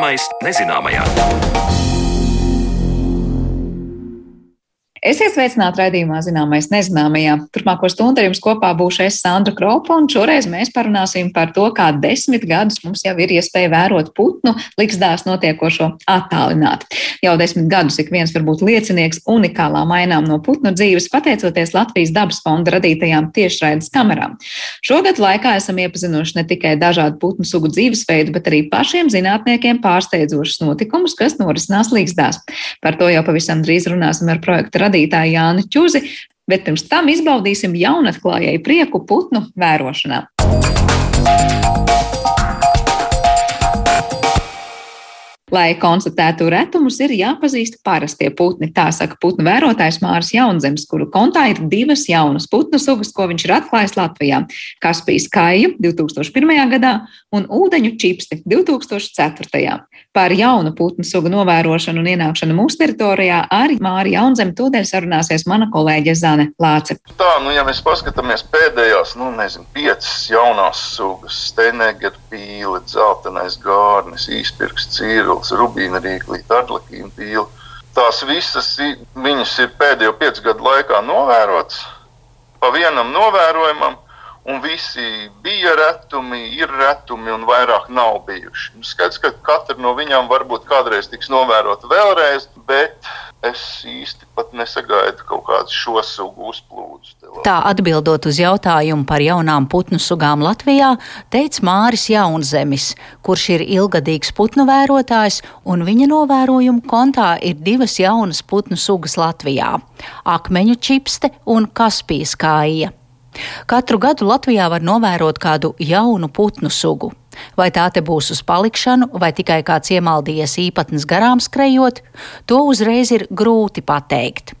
Zināmais nezināmajā. Esiet sveicināti raidījumā Zināmais nezināmajā. Turpmāko stundu ar jums kopā būšu es Sandra Kropa, un šoreiz mēs parunāsim par to, kā desmit gadus mums jau ir iespēja vērot putnu likstās notiekošo attālināt. Jau desmit gadus ik viens var būt liecinieks unikālām mainām no putnu dzīves, pateicoties Latvijas dabas fonda radītajām tiešraides kamerām. Šogad laikā esam iepazinuši ne tikai dažādu putnu sugu dzīvesveidu, bet arī pašiem zinātniekiem pārsteidzošus notikumus, kas norisinās likstās. Par to jau pavisam drīz runāsim ar projektu radītāju vadītāju Jānu Čuzi, bet pirms tam izbaudīsim jaunatklājēju prieku putnu vērošanā. Lai konstatētu retumus, ir jāpazīst parastie putni. Tā saka putnu vērotājs Māris Jaunzems, kuru kontā ir divas jaunas putnu sugas, ko viņš ir atklājis Latvijā - Kaspijas kāju 2001. gadā un ūdeņu čipsti 2004. Par jaunu putnu sugu novērošanu un ienākšanu mūsu teritorijā ar Māri Jaunzemi tūdēļ sarunāsies mana kolēģe Zane Lāce. Tā, nu, ja mēs paskatāmies pēdējās, nu, nezinu, piecas jaunās sugas - Steneger pīle, dzeltenais gārnis, īspirks cīrulis, rubīna rīklīt, arlekīna pīle. Tās visas viņas ir pēdējo piecu gadu laikā novērotas pa vienam novērojumam un visi bija retumi, ir retumi un vairāk nav bijuši. Nu, skaidrs, ka katra no viņām varbūt kādreiz tiks novērota vēlreiz, bet es īsti nesagaidu kaut kādu šo sugu uzplūdu. Tā atbildot uz jautājumu par jaunām putnu sugām Latvijā, teica Māris Jaunzemis, kurš ir ilgadīgs putnu vērotājs, un viņa novērojumu kontā ir divas jaunas putnu sugas Latvijā - akmeņu čipste un kaspijas kāja. Katru gadu Latvijā var novērot kādu jaunu putnu sugu. Vai tā te būs uz palikšanu, vai tikai kāds iemaldījies īpatnes garām skrejot, to uzreiz ir grūti pateikt.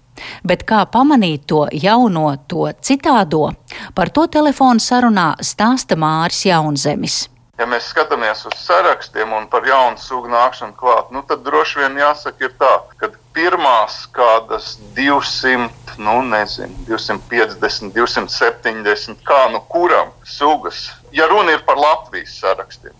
Bet kā pamanīt to jauno, to citādo, par to telefonu sarunā stāsta Māris Jaunzemis. Ja mēs skatāmies uz sarakstiem un par jaunu sugu nākšanu klāt, nu tad droši vien jāsaka, tā, ka pirmās kādas 200, nu nezinu, 250, 270, kā nu kuram sugas, ja runa ir par Latvijas sarakstiem.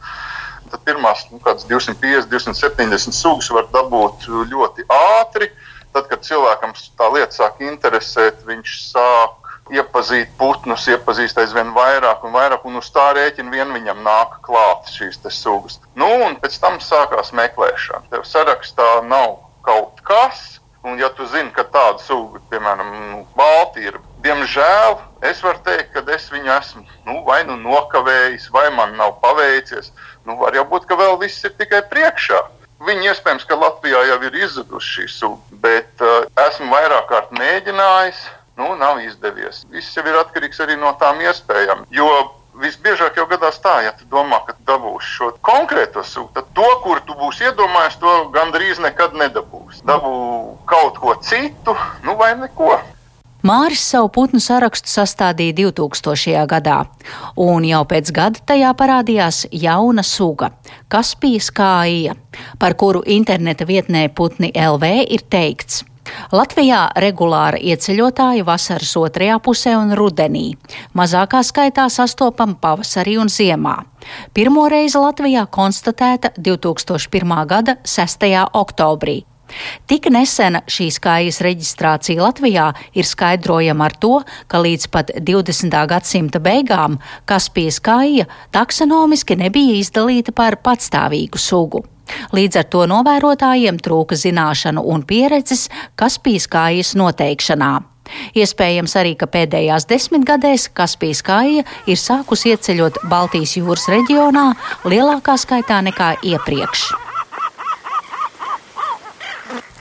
Tad pirmās nu, 250, 270 sugas var dabūt ļoti ātri. Tad, kad cilvēkam tā lieta sāk interesēt, viņš sāk iepazīt putnus, iepazīst aizvien vairāk un vairāk, un uz tā rēķina vien viņam nāk klāt šīs sugas. Nu, un pēc tam sākās meklēšana. Tev sarakstā nav kaut kas, un ja tu zini, ka tāda suga, piemēram, nu, balti ir, diemžēl es varu teikt, ka es viņu esmu nu, vai nu nokavējis, vai man nav paveicies. Nu, var jau būt, ka vēl viss ir tikai priekšā. Viņi iespējams, ka Latvijā jau ir izzuduši šī suga, bet uh, esmu vairāk kārt mēģinājis nu, nav izdevies. Viss jau ir atkarīgs arī no tām iespējām. Jo visbiežāk jau gadās tā, ja tu domā, ka dabūsi šo konkrēto sugu, tad to, kur tu būsi iedomājies, to gandrīz nekad nedabūsi. Dabū kaut ko citu, nu vai neko. Māris savu putnu sarakstu sastādīja 2000. gadā, un jau pēc gada tajā parādījās jauna suga - Kaspijas kāja, par kuru interneta vietnē Putni LV ir teikts. Latvijā regulāri ieceļotāji vasaras otrajā pusē un rudenī. Mazākā skaitā sastopama pavasarī un ziemā. Pirmo reizi Latvijā konstatēta 2001. gada 6. oktobrī. Tik nesena šīs kājas reģistrācija Latvijā ir skaidrojama ar to, ka līdz pat 20. gadsimta beigām Kaspijas kāja taksonomiski nebija izdalīta par patstāvīgu sugu. Līdz ar to novērotājiem trūka zināšanu un pieredzes Kaspijas kājas noteikšanā. Iespējams arī, ka pēdējās desmitgadēs Kaspijas kāja ir sākusi ieceļot Baltijas jūras reģionā lielākā skaitā nekā iepriekš.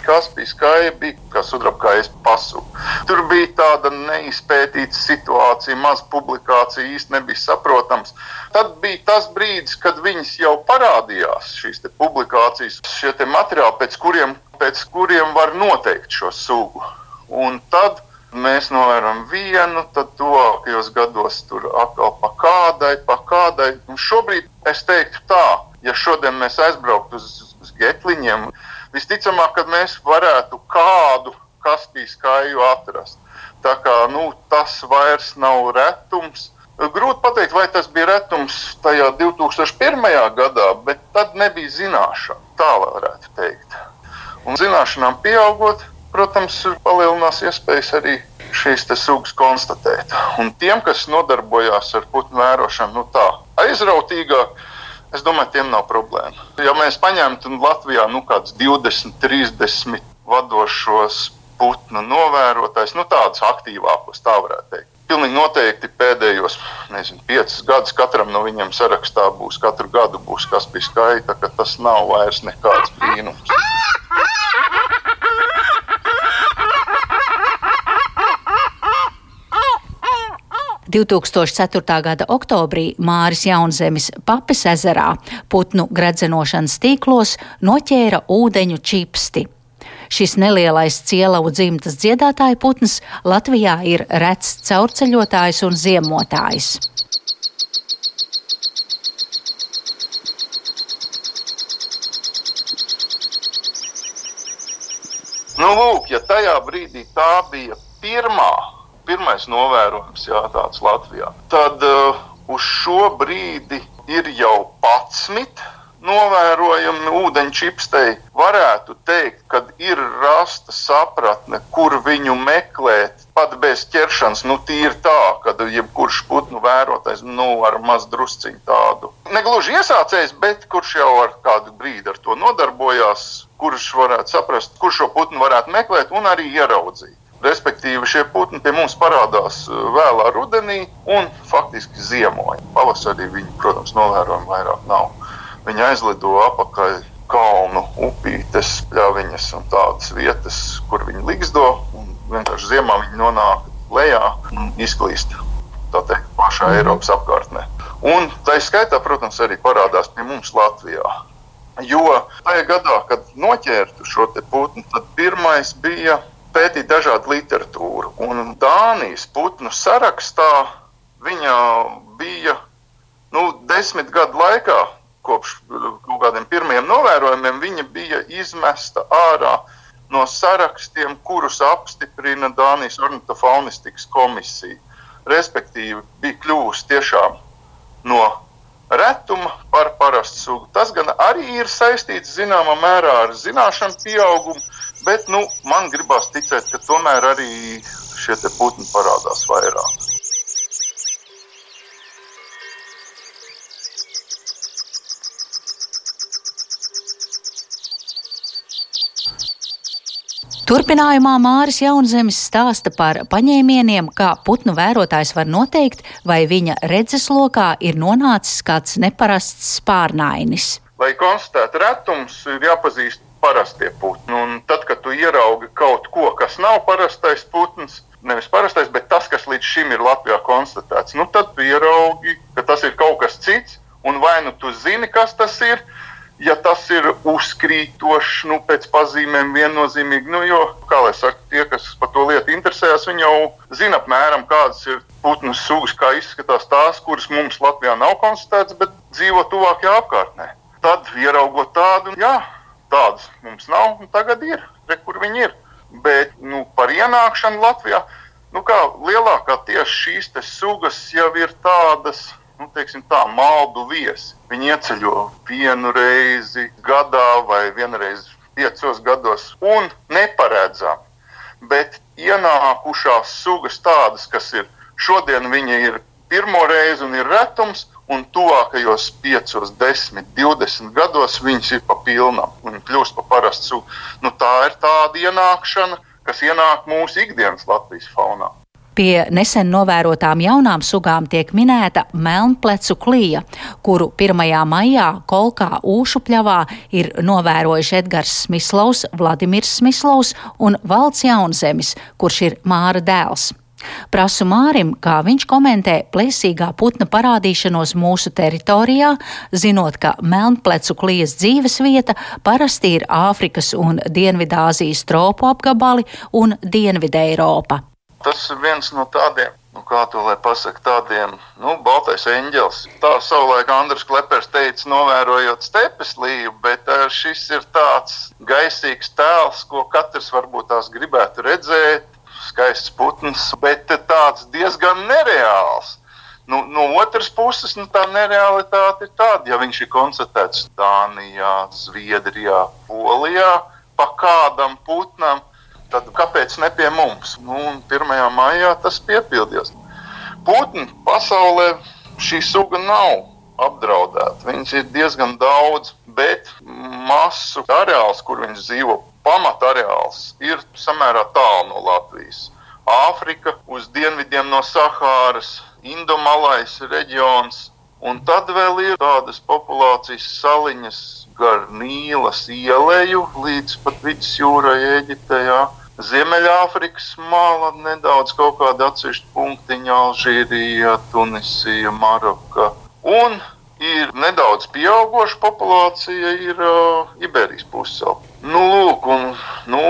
Kaspijas kāja bija kā sudrabkājas pasu. Tur bija tāda neizpētīta situācija, maz publikācija, īsti nebija saprotams. Tad bija tas brīdis, kad viņas jau parādījās, šīs publikācijas, šie materiāli, pēc kuriem, pēc kuriem var noteikt šo sugu. Un tad mēs novērojam vienu, tad tuvākajos gados tur atkal pa kādai, pa kādai. Un šobrīd es teiktu tā, ja šodien mēs aizbrauktu uz, uz Getliņiem, visticamāk, ka mēs varētu kādu Kaspijas kāju atrast. Tā kā nu, tas vairs nav retums. Grūti pateikt, vai tas bija retums tajā 2001. gadā, bet tad nebija zināšana. tā varētu teikt. Un zināšanām pieaugot, protams, palielinās iespējas arī šīs sugas konstatēt. Un tiem, kas nodarbojās ar putnu vērošanu, nu tā aizrautīgāk, es domāju, tiem nav problēma. Ja mēs paņemtu Latvijā nu, kādus 20, 30 vadošos putnu novērotājus, nu tādus aktīvākos, tā varētu teikt. Pilnīgi noteikti pēdējos nezinu, piecus gadus katram no viņiem sarakstā būs, katru gadu būs kas bija skaita, ka tas nav vairs nekāds brīnums. 2004. gada oktobrī Māris Jaunzemis Papes ezerā putnu gredzenošanas tīklos noķēra ūdeņu čipsti. Šis nelielais cielavu dzimtas dziedātāja putns Latvijā ir rets caurceļotājs un ziemotājs. Nu, lūk, ja tajā brīdī tā bija pirmā pirmais novērojums jā, tāds Latvijā. Tad uh, uz šo brīdi ir jau 11 novērojami ūdeņčipstei. Varētu teikt, ka ir rasta sapratne, kur viņu meklēt, pat bez ķeršanas. Nu, tīri tā, ka jebkurš putnu vērotais nu, ar maz drusciņu tādu. Negluži iesācējs, bet kurš jau ar kādu brīdi ar to nodarbojās, kurš varētu saprast, kurš šo putnu varētu meklēt un arī ieraudzīt. Respektīvi, šie putni pie mums parādās uh, vēlā rudenī un faktiski ziemoja. Pavasarī viņi, protams, novērojami vairāk nav. Viņi aizlido apakaļ kalnu, upītes, pļaviņas un tādas vietas, kur viņi ligzdo. Vienkārši ziemā viņi nonāk lejā un izklīst teikt, pašā mm. Eiropas apkārtnē. Un tā skaitā, protams, arī parādās pie mums Latvijā. Jo tajā gadā, kad noķērtu šo putnu, tad pirmais bija pētīt dažādu literatūru. Un Dānijas putnu sarakstā viņa bija nu, desmit gadu laikā, kopš kaut kādiem pirmiem novērojumiem, viņa bija izmesta ārā no sarakstiem, kurus apstiprina Dānijas ornitofaunistikas komisija. Respektīvi, bija kļuvusi tiešām no retuma par parastu sugu. Tas gan arī ir saistīts zināmā mērā ar zināšanu pieaugumu, Bet nu, man gribās ticēt, ka tomēr arī šie putni parādās vairāk. Turpinājumā Māris Jaunzemis stāsta par paņēmieniem, kā putnu vērotājs var noteikt, vai viņa redzeslokā ir nonācis kāds neparasts spārnainis. Lai konstatētu retumus, ir jāpazīst parastie putni. Un tad, kad tu ieraugi kaut ko, kas nav parastais putns, nevis parastais, bet tas, kas līdz šim ir Latvijā konstatēts, nu, tad tu ieraugi, ka tas ir kaut kas cits. Un vai nu tu zini, kas tas ir, ja tas ir uzkrītošs, nu, pēc pazīmēm viennozīmīgi, nu, jo, kā lai saka, tie, kas par to lietu interesējas, viņi jau zina apmēram, kādas ir putnu sugas, kā izskatās tās, kuras mums Latvijā nav konstatētas, bet dzīvo tuvākajā apkārtnē. Tad, ieraugot tādu, jā, Tādas mums nav, un tagad ir, re, kur viņi ir. Bet nu, par ienākšanu Latvijā, nu, kā lielākā tieši šīs sugas jau ir tādas, nu, teiksim, tā, maldu viesi. Viņi ieceļo vienu reizi gadā vai vienreiz piecos gados un neparedzami. Bet ienākušās sugas tādas, kas ir šodien, viņi ir pirmo reizi un ir retums, un tuvākajos 5, 10, 20 gados viņas ir pa pilnam un kļūst par parastu sugu. Nu, tā ir tāda ienākšana, kas ienāk mūsu ikdienas Latvijas faunā. Pie nesen novērotām jaunām sugām tiek minēta melnplecu klija, kuru 1. maijā Kolkā Ūšupļavā ir novērojuši Edgars Smislovs, Vladimirs Smislovs un Valds Jaunzemis, kurš ir Māra dēls. Prasu Mārim, kā viņš komentē plēsīgā putna parādīšanos mūsu teritorijā, zinot, ka Melnplecu klijas dzīves vieta parasti ir Āfrikas un Dienvidāzijas tropu apgabali un Dienvidē Eiropa. Tas ir viens no tādiem nu, kā to lai pasakā, tādiem nu, baltais eņģelis. Tā savulaik Andris Klepers teica, novērojot stepes līju, bet uh, šis ir tāds gaisīgs tēls, ko katrs varbūt tās gribētu redzēt skaists putns, bet tāds diezgan nereāls. Nu, no otras puses, nu, tā nerealitāte ir tāda, ja viņš ir konstatēts Dānijā, Zviedrijā, Polijā pa kādam putnam, tad kāpēc ne pie mums? Nu, 1. maijā tas piepildījās. Putni pasaulē šī suga nav apdraudēta. Viņas ir diezgan daudz, bet masu areāls, kur viņas dzīvo, pamatareāls, ir samērā tālu no Latvijas. Āfrika uz dienvidiem no Sahāras, Indomalais reģions. Un tad vēl ir tādas populācijas saliņas gar Nīlas ieleju līdz pat vidusjūrai Eģiptē. Jā. Ziemeļāfrikas māla nedaudz kaut kāda atsevišķa punktiņa, Alžīrija, Tunisija, Maroka. Un ir nedaudz pieauguša populācija, ir uh, Iberijas pusē. Nu, lūk, un, nu,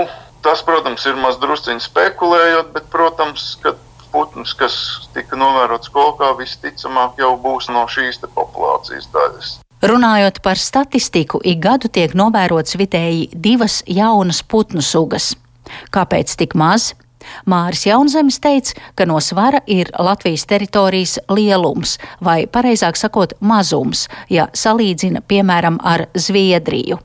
tas, protams, ir maz drusciņi spekulējot, bet, protams, ka putns, kas tika novērots kokā, visticamāk jau būs no šīs populācijas daļas. Runājot par statistiku, ik gadu tiek novērots vidēji divas jaunas putnu sugas. Kāpēc tik maz? Māris Jaunzemis teica, ka no svara ir Latvijas teritorijas lielums, vai pareizāk sakot, mazums, ja salīdzina piemēram ar Zviedriju.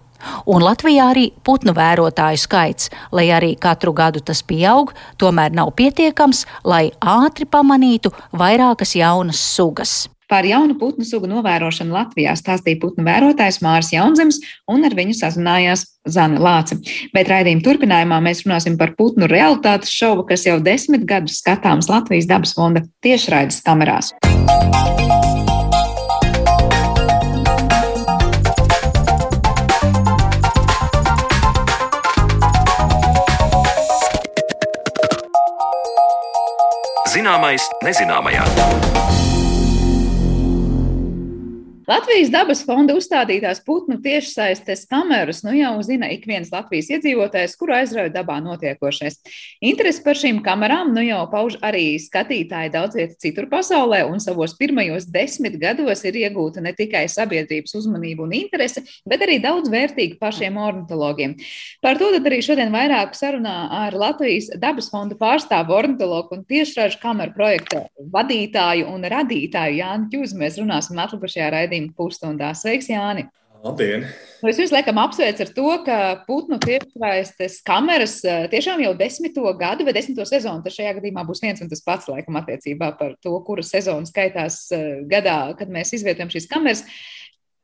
Un Latvijā arī putnu vērotāju skaits, lai arī katru gadu tas pieaug, tomēr nav pietiekams, lai ātri pamanītu vairākas jaunas sugas. Par jaunu putnu sugu novērošanu Latvijā stāstīja putnu vērotājs Mārs Jaunzems, un ar viņu sazinājās Zana Lāce. Bet raidījuma turpinājumā mēs runāsim par putnu realitātes šovu, kas jau desmit gadus skatāms Latvijas dabas fonda tiešraides kamerās. Zināmais nezināmajā. Latvijas dabas fonda uzstādītās putnu tiešsaistes kameras nu jau zina ik viens Latvijas iedzīvotājs, kuru aizrauja dabā notiekošais. Interesi par šīm kamerām nu jau pauž arī skatītāji daudz vietu citur pasaulē, un savos pirmajos desmit gados ir iegūta ne tikai sabiedrības uzmanība un interese, bet arī daudz vērtīga pašiem ornitologiem. Par to arī šodien vairāk sarunā ar Latvijas dabas fonda pārstāvu ornitologu un tiešražu kameru projekta vadītāju un radītāju Jānu Čūzu. Mēs runāsim atlikušajā raidījumā raidījuma pusstundā. Sveiks, Jāni! Labdien! Nu, es jums laikam apsveicu ar to, ka putnu tiešsaistes kameras eh, tiešām jau desmito gadu vai desmito sezonu, tas šajā gadījumā būs viens un tas pats laikam attiecībā par to, kura sezona skaitās eh, gadā, kad mēs izvietojam šīs kameras.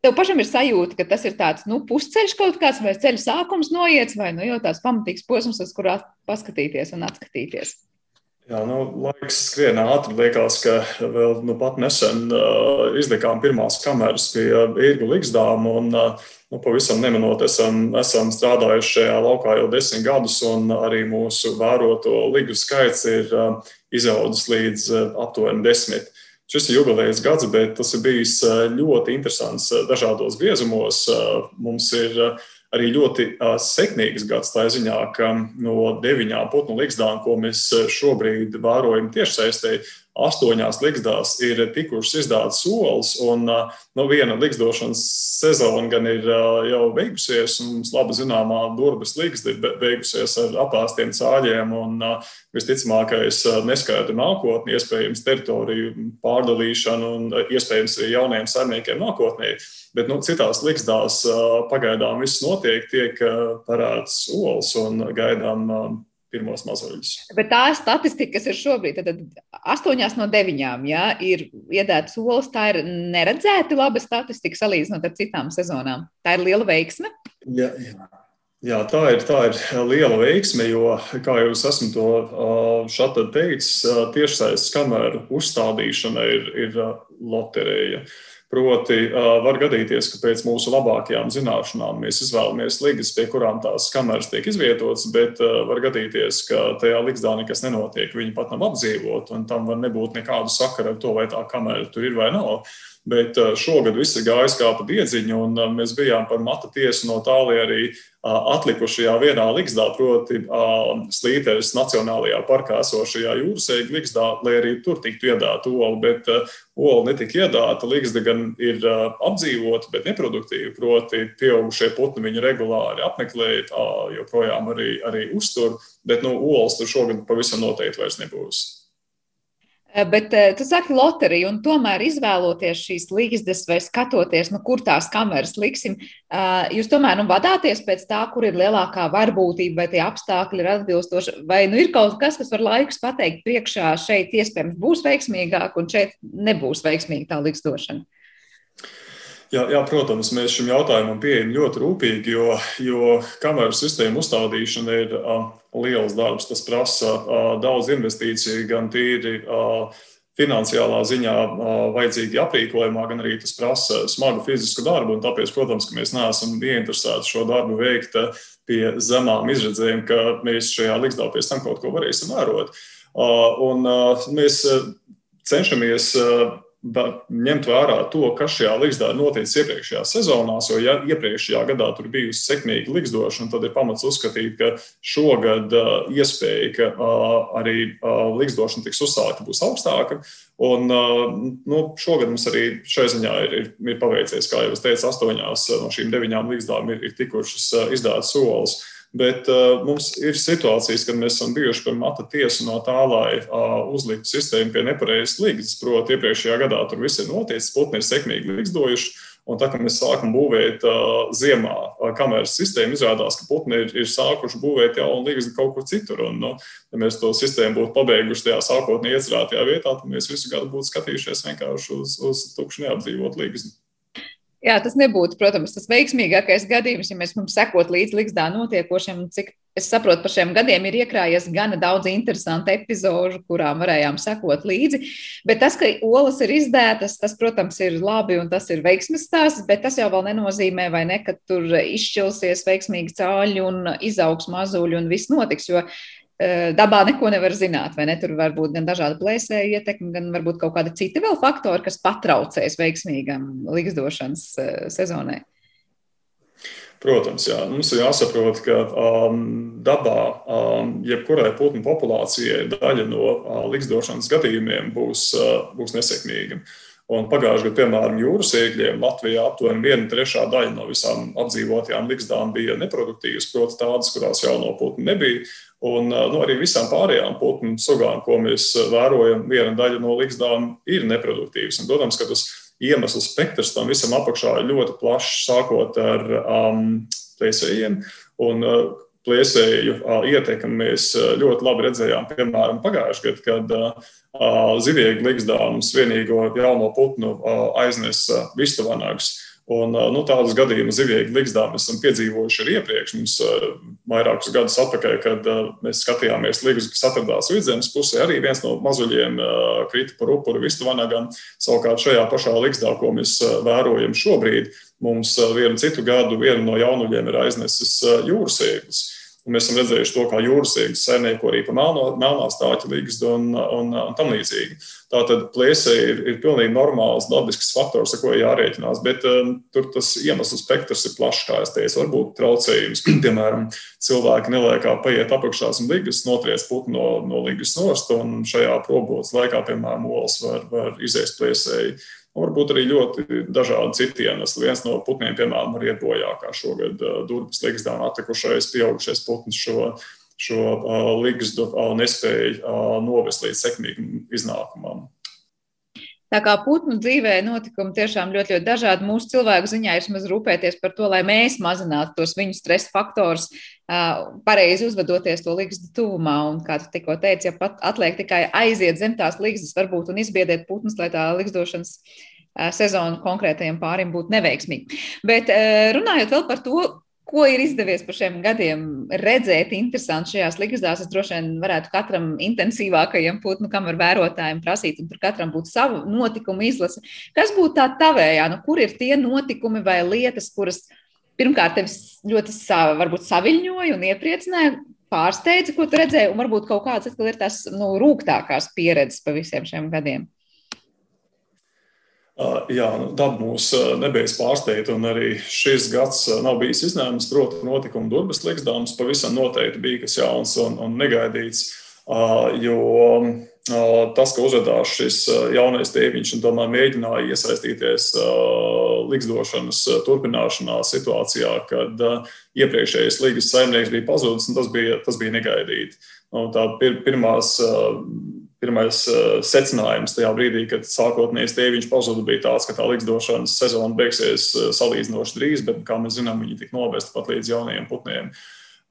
Tev pašam ir sajūta, ka tas ir tāds nu, pusceļš kaut kāds, vai ceļa sākums noiets, vai nu, jau tāds pamatīgs posms, uz kurā paskatīties un atskatīties. Jā, nu, laiks skrien ātri. Liekas, ka vēl nu, pat nesen uh, izlikām pirmās kameras pie īrgu līgzdām. Un, uh, nu, pavisam nemanot, esam, esam strādājuši šajā laukā jau desmit gadus, un arī mūsu vēroto līgu skaits ir uh, izaudzis līdz uh, aptuveni desmit. Šis ir jubilejas gads, bet tas ir bijis ļoti interesants dažādos griezumos. Uh, mums ir uh, arī ļoti sekmīgs gads tā ziņā, ka no deviņām putnu likstām, ko mēs šobrīd vērojam tiešsaistē, astoņās likstās ir tikušas izdātas solis, un nu, viena likstošanas sezona gan ir jau beigusies, un mums labi zināmā durvis liksta ir beigusies ar apāstiem cāļiem, un visticamākais neskaidru nākotni, iespējams teritoriju pārdalīšanu un iespējams arī jauniem saimniekiem nākotnē. Bet nu, citās likstās pagaidām viss notiek, tiek parādīts olas un gaidām pirmos mazuļus. Bet tā statistika, kas ir šobrīd, tad astoņās no deviņām ja, ir iedētas olas, tā ir neredzēta laba statistika salīdzinot ar citām sezonām. Tā ir liela veiksme. Jā, jā. Jā, tā ir, tā ir liela veiksme, jo, kā jau es esmu to šādi teicis, tiešsaistes kameru uzstādīšana ir, ir loterija. Uh, Proti, var gadīties, ka pēc mūsu labākajām zināšanām mēs izvēlamies līgas, pie kurām tās kameras tiek izvietotas, bet var gadīties, ka tajā līgzdā nekas nenotiek. Viņi pat nav apdzīvoti, un tam var nebūt nekādu sakaru ar to, vai tā kamera tur ir vai nav. Bet šogad viss ir gājis kā pa diedziņu, un mēs bijām par matu tiesu no tālāk arī atlikušajā vienā ligzdā, proti, Slīteres Nacionālajā parkā esošajā jūrasēju ligzdā, lai arī tur tiktu iedāta ola. Bet ola netika iedāta, ligzda gan ir apdzīvota, bet neproduktīva. Proti, pieaugušie putni viņu regulāri apmeklē, joprojām arī, arī uztur, bet nu, olas tur šogad pavisam noteikti vairs nebūs. Eh, bet eh, tu saki loteriju, un tomēr izvēloties šīs līgstas vai skatoties, nu, kur tās kameras liksim, eh, jūs tomēr nu, vadāties pēc tā, kur ir lielākā varbūtība, vai tie apstākļi ir atbilstoši, vai nu, ir kaut kas, kas var laikus pateikt priekšā, šeit iespējams būs veiksmīgāk, un šeit nebūs veiksmīga tā līgstošana. Jā, jā, protams, mēs šim jautājumam pieejam ļoti rūpīgi, jo, jo kameru sistēmu uzstādīšana ir uh, liels darbs. Tas prasa daudz investīciju, gan tīri finansiālā ziņā vajadzīgi aprīkojumā, gan arī tas prasa smagu fizisku darbu. Tāpēc, protams, mēs neesam ieinteresēti šo darbu veikt pie zemām izredzēm, ka mēs šajā līgzdā pēc tam kaut ko varēsim vērot. Un mēs cenšamies ņemt vērā to, kas šajā līgzdā ir noticis iepriekšējā sezonā, jo, ja iepriekšējā gadā tur bijusi sekmīga līgzdošana, tad ir pamats uzskatīt, ka šogad uh, iespēja, ka uh, arī uh, līgzdošana tiks uzsākta, būs augstāka. Un, nu, šogad mums arī šai ziņā ir, ir, ir paveicies, kā jau es teicu, astoņās no šīm deviņām līgzdām ir, ir tikušas izdātas solis. Bet uh, mums ir situācijas, kad mēs esam bijuši par mata tiesu no tā, lai uh, uzliktu sistēmu pie nepareizas līgas. Proti, iepriekšējā gadā tur viss ir noticis, putni ir sekmīgi līgzdojuši. Un tā kā mēs sākam būvēt uh, ziemā uh, kameras sistēmu, izrādās, ka putni ir, ir sākuši būvēt jaunu līgstu kaut kur citur. Un, nu, ja mēs to sistēmu būtu pabeiguši tajā sākotnēji iecerētajā vietā, tad mēs visu gadu būtu skatījušies vienkārši uz, uz tukšu neapdzīvotu līgstu. Jā, tas nebūtu, protams, tas veiksmīgākais gadījums, ja mēs mums sekot līdz līgzdā notiekošiem. Cik es saprotu, par šiem gadiem ir iekrājies gana daudz interesantu epizodu, kurām varējām sekot līdzi. Bet tas, ka olas ir izdētas, tas, protams, ir labi un tas ir veiksmes stāsts, bet tas jau vēl nenozīmē, vai ne, ka tur izšķilsies veiksmīgi cāļi un izaugs mazuļi un viss notiks. Jo dabā neko nevar zināt, vai ne? Tur var būt gan dažādi plēsēji ietekmi, gan varbūt kaut kādi citi vēl faktori, kas patraucēs veiksmīgam līgzdošanas eh, sezonai. Protams, jā. mums ir jāsaprot, ka um, dabā um, jebkurai putnu populācijai daļa no uh, līgzdošanas gadījumiem būs, uh, būs nesekmīga. Un pagājušajā gadā, piemēram, jūras ēgļiem Latvijā aptuveni viena trešā daļa no visām apdzīvotajām līgzdām bija neproduktīvas, proti, tādas, kurās jauno putnu nebija. Un nu, arī visām pārējām putnu sugām, ko mēs vērojam, viena daļa no līgzdām ir neproduktīvas. Un, protams, ka tas iemeslu spektrs tam visam apakšā ir ļoti plašs, sākot ar um, plēsējiem. Un, uh, Plēsēju uh, ietekmi mēs ļoti labi redzējām, piemēram, pagājušajā gadā, kad uh, zivīgi līgzdāms vienīgo jauno putnu aiznesa vistavanags. Un, nu, tādus gadījumus zivīgi ligzdā mēs esam piedzīvojuši arī iepriekš. Mums vairākus gadus atpakaļ, kad mēs skatījāmies līgus, kas atradās vidzemes pusē, arī viens no mazuļiem krita par upuri vistu vanagam. Savukārt šajā pašā ligzdā, ko mēs vērojam šobrīd, mums vienu citu gadu vienu no jaunuļiem ir aiznesis jūras ēglis. Un mēs esam redzējuši to, kā jūras zīves saimnieko arī pa melno, melnā stāķa līgas un, un, un tam līdzīgi. Tātad plēsē ir, ir pilnīgi normāls, dabisks faktors, ar ko jārēķinās, bet um, tur tas iemeslu spektrs ir plašs, kā es teicu. Varbūt traucējums, piemēram, cilvēki neliekā paiet apakšās un līgas, notriec putu no, no līgas nost, un šajā probotas laikā, piemēram, olas var, var iziest plēsēji. Varbūt arī ļoti dažādi citi iemesli. Viens no putniem, piemēram, ir bojā, kā šogad Durvis līgzdā atlikušais pieaugušais putns šo, šo līgzdu nespēja novest līdz sekmīgam iznākumam. Tā kā putnu dzīvē notikumi tiešām ļoti, ļoti dažādi. Mūsu cilvēku ziņā ir maz rūpēties par to, lai mēs mazinātu tos viņu stresa faktorus, pareizi uzvedoties to līgstu tuvumā. Un, kā tu tikko teici, ja pat atliek tikai aiziet zem tās līgstas, varbūt un izbiedēt putnus, lai tā līgstošanas sezona konkrētajiem pārim būtu neveiksmīga. Bet runājot vēl par to, Ko ir izdevies par šiem gadiem redzēt, interesanti šajās līgzdās? Es droši vien varētu katram intensīvākajam putnu kameru vērotājiem prasīt, un tur katram būtu savu notikumu izlase. Kas būtu tā tavējā? Nu, kur ir tie notikumi vai lietas, kuras pirmkārt tevis ļoti varbūt saviņoja un iepriecināja, pārsteidza, ko tu redzēji, un varbūt kaut kādas atkal ir tās nu, rūgtākās pieredzes pa visiem šiem gadiem? Jā, nu, daba mūs nebeidz pārsteigt, un arī šis gads nav bijis izņēmums. Protams, notikuma durvis liksdāms pavisam noteikti bija kas jauns un, un negaidīts. Jo tas, ka uzvedās šis jaunais tēviņš un tomēr mēģināja iesaistīties liksdošanas turpināšanā situācijā, kad iepriekšējais līgas saimnieks bija pazudis, tas bija, tas bija negaidīti. Un tā pir, pirmās pirmais secinājums tajā brīdī, kad sākotnējais tēviņš pazuda, bija tāds, ka tā likstošanas sezona beigsies salīdzinoši drīz, bet, kā mēs zinām, viņi tika novesti pat līdz jaunajiem putniem.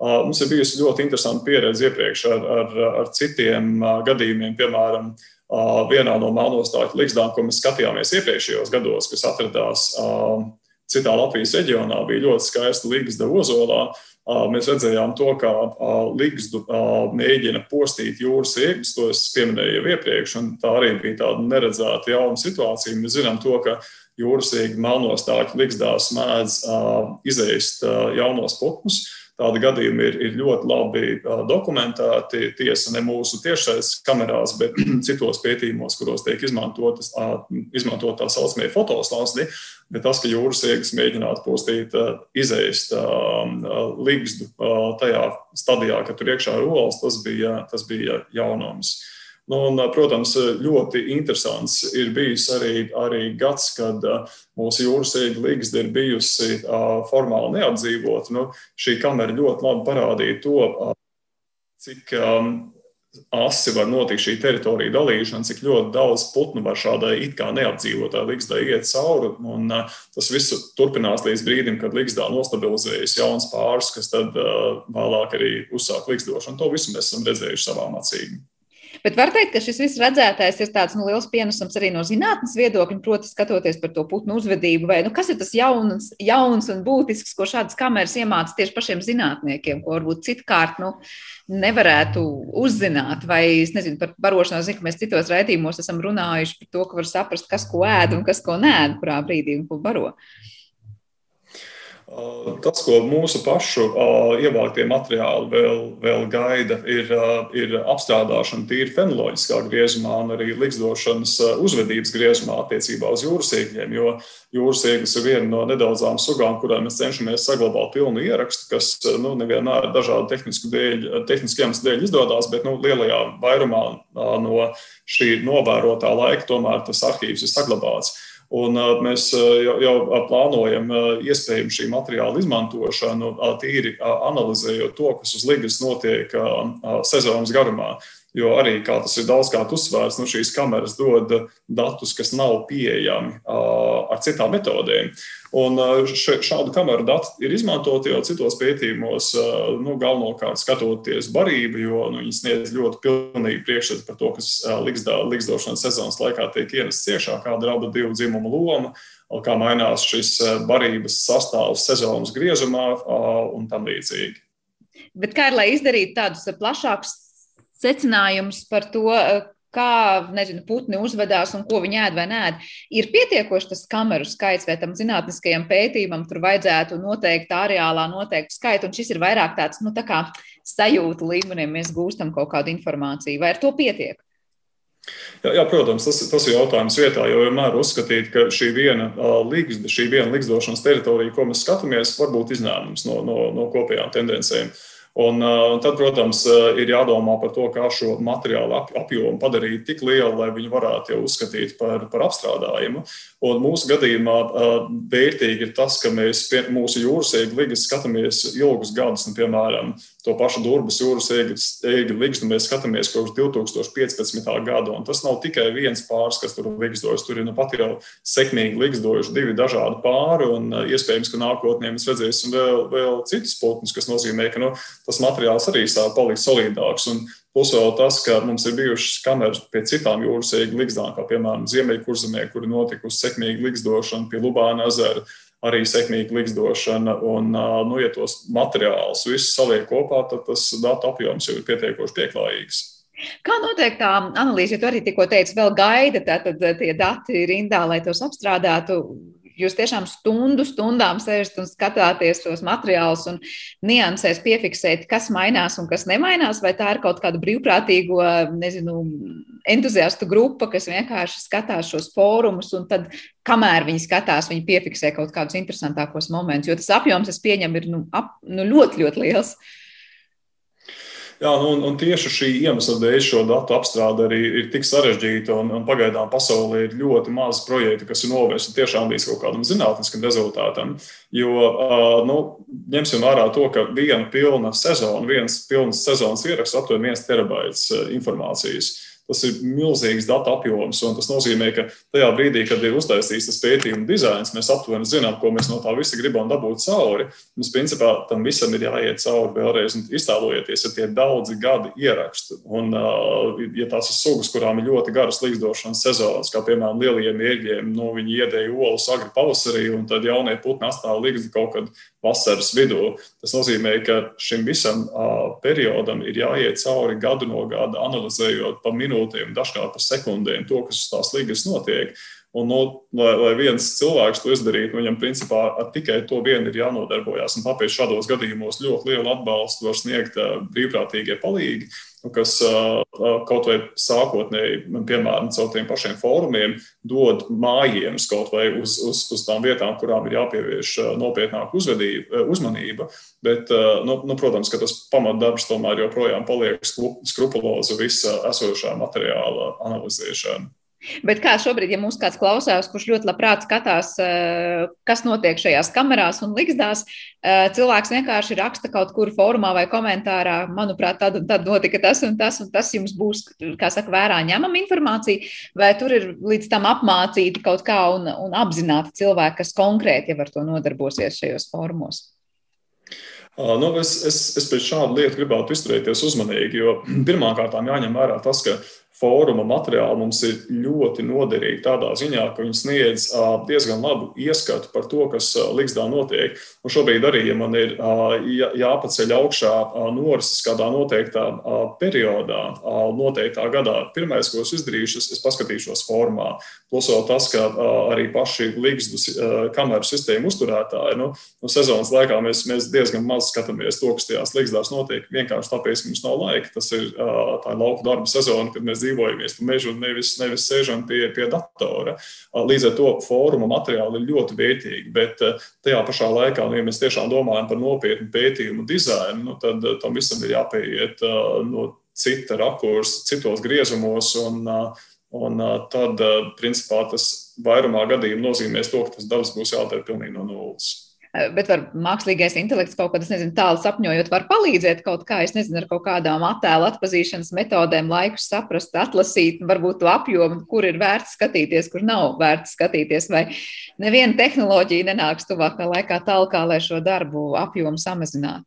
Mums ir bijusi ļoti interesanta pieredze iepriekš ar, ar, ar citiem gadījumiem, piemēram, vienā no melnostāļu likstām, ko mēs skatījāmies iepriekšējos gados, kas atradās citā Latvijas reģionā, bija ļoti skaista līgas Ozolā. Mēs redzējām to, kā Ligzdu mēģina postīt jūras iegas, to es pieminēju jau iepriekš, un tā arī bija tāda neredzēta jauna situācija. Mēs zinām to, ka jūras iegas melnostāķu Ligzdās mēdz izēst jaunos putnus. Tādi gadījumi ir, ir ļoti labi dokumentēti. Tiesa ne mūsu tiešsaistes kamerās, bet citos pētījumos, kuros tiek izmantot tā saucamie fotostāsti. Bet tas, ka jūras iegas mēģinātu postīt, izēst ligzdu tajā stadijā, kad tur iekšā ir olas, tas bija, tas bija jaunums. Nu, un, protams, ļoti interesants ir bijis arī, arī gads, kad mūsu jūras ieeja līgsta ir bijusi formāli neapdzīvota. Nu, šī kamera ļoti labi parādīja to, cik asi var notikt šī teritorija dalīšana, cik ļoti daudz putnu var šādai it kā neapdzīvotai līgstā iet cauri. Un, tas viss turpinās līdz brīdim, kad līgstā nostabilizējas jauns pāris, kas tad vēlāk arī uzsāk līgstošanu. To visu mēs esam redzējuši savām acīm. Bet var teikt, ka šis viss redzētais ir tāds nu, liels pienesums arī no zinātnes viedokļa, proti, skatoties par to putnu uzvedību, vai nu, kas ir tas jauns, jauns un būtisks, ko šādas kameras iemācās tieši pašiem zinātniekiem, ko varbūt citkārt nu, nevarētu uzzināt. Vai es nezinu par barošanos, zinu, ka mēs citos raidījumos esam runājuši par to, ka var saprast, kas ko ēd un kas ko nē, kurā brīdī un ko baro. Tas, ko mūsu pašu ievāktie materiāli vēl, vēl gaida, ir, ir apstrādāšana tīri fenoloģiskā griezumā un arī likstošanas uzvedības griezumā attiecībā uz jūras iegļiem. Jo jūras ieglis ir viena no nedaudzām sugām, kurām mēs cenšamies saglabāt pilnu ierakstu, kas nu, nevienmēr dažādu tehnisku, dēļ, tehnisku iemeslu dēļ izdodas, bet nu, lielajā vairumā no šī novērotā laika tomēr tas arhīvs ir saglabāts. Un mēs jau, jau plānojam iespējamu šī materiāla izmantošanu, tīri analizējot to, kas uz Ligas notiek sezonas garumā. Jo arī, kā tas ir daudzkārt uzsvērts, nu, šīs kameras dod datus, kas nav pieejami ar citām metodēm. Un šādu kameru dati ir izmantoti jau citos pētījumos, nu, galvenokārt skatoties barību, jo nu, viņi sniedz ļoti pilnīgi priekšstatu par to, kas liksdošanas sezonas laikā tiek ienests ciešā, kāda ir abu divu dzimumu loma, kā mainās šis barības sastāvs sezonas griezumā un tam līdzīgi. Bet kā ir, lai izdarītu tādus plašākus secinājums par to, eh, kā nezinu, putni uzvedās un ko viņi ēd vai nē. Ir pietiekoši tas kameru skaits, vai tam zinātniskajam pētījumam tur vajadzētu noteikti areālā noteiktu skaitu, un šis ir vairāk tāds, nu, tā kā sajūta līmenī, mēs gūstam kaut kādu informāciju, vai ar to pietiek? Jā, jā, protams, tas, tas ir jautājums vietā, jo vienmēr uzskatīt, ka šī viena līgsta, šī viena līgstošanas teritorija, ko mēs skatāmies, var būt izņēmums no, no, no kopējām tendencēm. Uh, Un, uh, tad, protams, uh, ir jādomā par to, kā šo materiālu ap, apjomu padarīt tik lielu, lai viņu varētu jau uzskatīt par, par apstrādājumu. Un mūsu gadījumā uh, vērtīgi ir tas, ka mēs mūsu jūras iegligas skatāmies ilgus gadus, un, piemēram, to pašu Durbas jūras ēgļu ligzdu mēs skatāmies kopš 2015. gada. Un tas nav tikai viens pāris, kas tur ligzdojas. Tur ir nu pat jau sekmīgi ligzdojuši divi dažādi pāri, un iespējams, ka nākotnē mēs redzēsim vēl, vēl citus putnus, kas nozīmē, ka nu, tas materiāls arī sāk palikt solidāks. Un Plus vēl tas, ka mums ir bijušas kameras pie citām jūras ēgļu ligzdām, kā piemēram Ziemeļkurzemē, kur ir notikusi sekmīga ligzdošana pie Lubāna ezera arī sekmīga likstošana. Un, nu, ja tos materiālus visus saliek kopā, tad tas datu apjoms jau ir pietiekoši pieklājīgs. Kā notiek tā analīze? Ja tu arī tikko teici, vēl gaida, tad tie dati rindā, lai tos apstrādātu. Jūs tiešām stundu stundām sēžat un skatāties tos materiālus un niansēs piefiksēt, kas mainās un kas nemainās, vai tā ir kaut kāda brīvprātīgo, nezinu, entuziastu grupa, kas vienkārši skatās šos fórumus un tad, kamēr viņi skatās, viņi piefiksē kaut kādus interesantākos momentus, jo tas apjoms, es pieņemu, ir nu, ap, nu, ļoti, ļoti liels. Jā, nu, un, un tieši šī iemesla dēļ šo datu apstrāde arī ir tik sarežģīta. Un, un pagaidām pasaulē ir ļoti maz projektu, kas ir novērsti tiešām līdz kaut kādam zinātniskam rezultātam. Jo nu, ņemsim vērā to, ka viena pilna sezona, viens pilns sezonas ieraksts aptuveni viens terabaits informācijas. Tas ir milzīgs datu apjoms. Tas nozīmē, ka tajā brīdī, kad ir uztaisīts tas pētījuma dizains, mēs aptuveni zinām, ko mēs no tā visa gribam dabūt cauri. Mums, principā, tam visam ir jāiet cauri vēlreiz. Iztēlojieties, ja tie ir daudzi gadi ierakstu, un ja tās ir sugas, kurām ir ļoti garas līgzdošanas sezonas, kā piemēram lieliem ieģiem, nu, viņi iedēja olas agri pavasarī, un tad jaunie putni atstāja līgzi kaut kad vasaras vidū. Tas nozīmē, ka šim visam uh, periodam ir jāiet cauri gadu no gada, analizējot pa minūtēm, dažkārt pa sekundēm to, kas uz tās līgas notiek. Un, no, lai, lai viens cilvēks to izdarītu, viņam principā ar tikai to vien ir jānodarbojas. Un tāpēc šādos gadījumos ļoti lielu atbalstu var sniegt brīvprātīgie palīgi kas kaut vai sākotnēji, piemēram, caur tiem pašiem fórumiem, dod mājienas kaut vai uz, uz, uz tām vietām, kurām ir jāpievērš nopietnāka uzmanība. Bet, nu, nu, protams, ka tas pamatdarbs tomēr joprojām paliek skrupuloza visa esošā materiāla analizēšana. Bet kā šobrīd, ja mums kāds klausās, kurš ļoti labprāt skatās, eh, kas notiek šajās kamerās un likstās, eh, cilvēks vienkārši raksta kaut kur formā vai komentārā, manuprāt, tad, tad notika tas un tas, un tas jums būs, kā saka, vērā ņemama informācija, vai tur ir līdz tam apmācīti kaut kā un, un apzināti cilvēki, kas konkrēti jau ar to nodarbosies šajos formos? Nu, es, es, es pēc šāda lieta gribētu izturēties uzmanīgi, jo pirmkārt jāņem vērā tas, ka fóruma materiāli mums ir ļoti noderīgi tādā ziņā, ka viņi sniedz diezgan labu ieskatu par to, kas Ligsdā notiek. Un šobrīd arī, ja man ir jāpaceļ augšā norises kādā noteiktā periodā, noteiktā gadā, pirmais, ko es izdarīšu, es paskatīšos formā. Plus vēl tas, ka arī paši Ligzdu kameru sistēmu uzturētāji, nu, nu sezonas laikā mēs, mēs diezgan maz skatāmies to, kas tajās Ligzdās notiek, vienkārši tāpēc, ka mums nav laika. Tas ir tā lauka darba sezona, kad mēs dzīvojamies pa mežu un nevis, nevis sēžam pie, pie datora. Līdz ar to fóruma materiāli ir ļoti vērtīgi, bet tajā pašā laikā, nu, ja mēs tiešām domājam par nopietnu pētījumu dizainu, nu, tad tam visam ir jāpieiet no cita rakursa, citos griezumos. Un, Un tad, principā, tas vairumā gadījumā nozīmēs to, ka tas darbs būs jādara pilnīgi no nulles. Eh, bet var mākslīgais intelekts kaut kādā, nezinu, tālu sapņojot, var palīdzēt kaut kā, es nezinu, ar kaut kādām attēlu atpazīšanas metodēm, laikus saprast, atlasīt, varbūt to apjomu, kur ir vērts skatīties, kur nav vērts skatīties, vai neviena tehnoloģija nenāks tuvākā laikā tālāk, lai šo darbu apjomu samazinātu.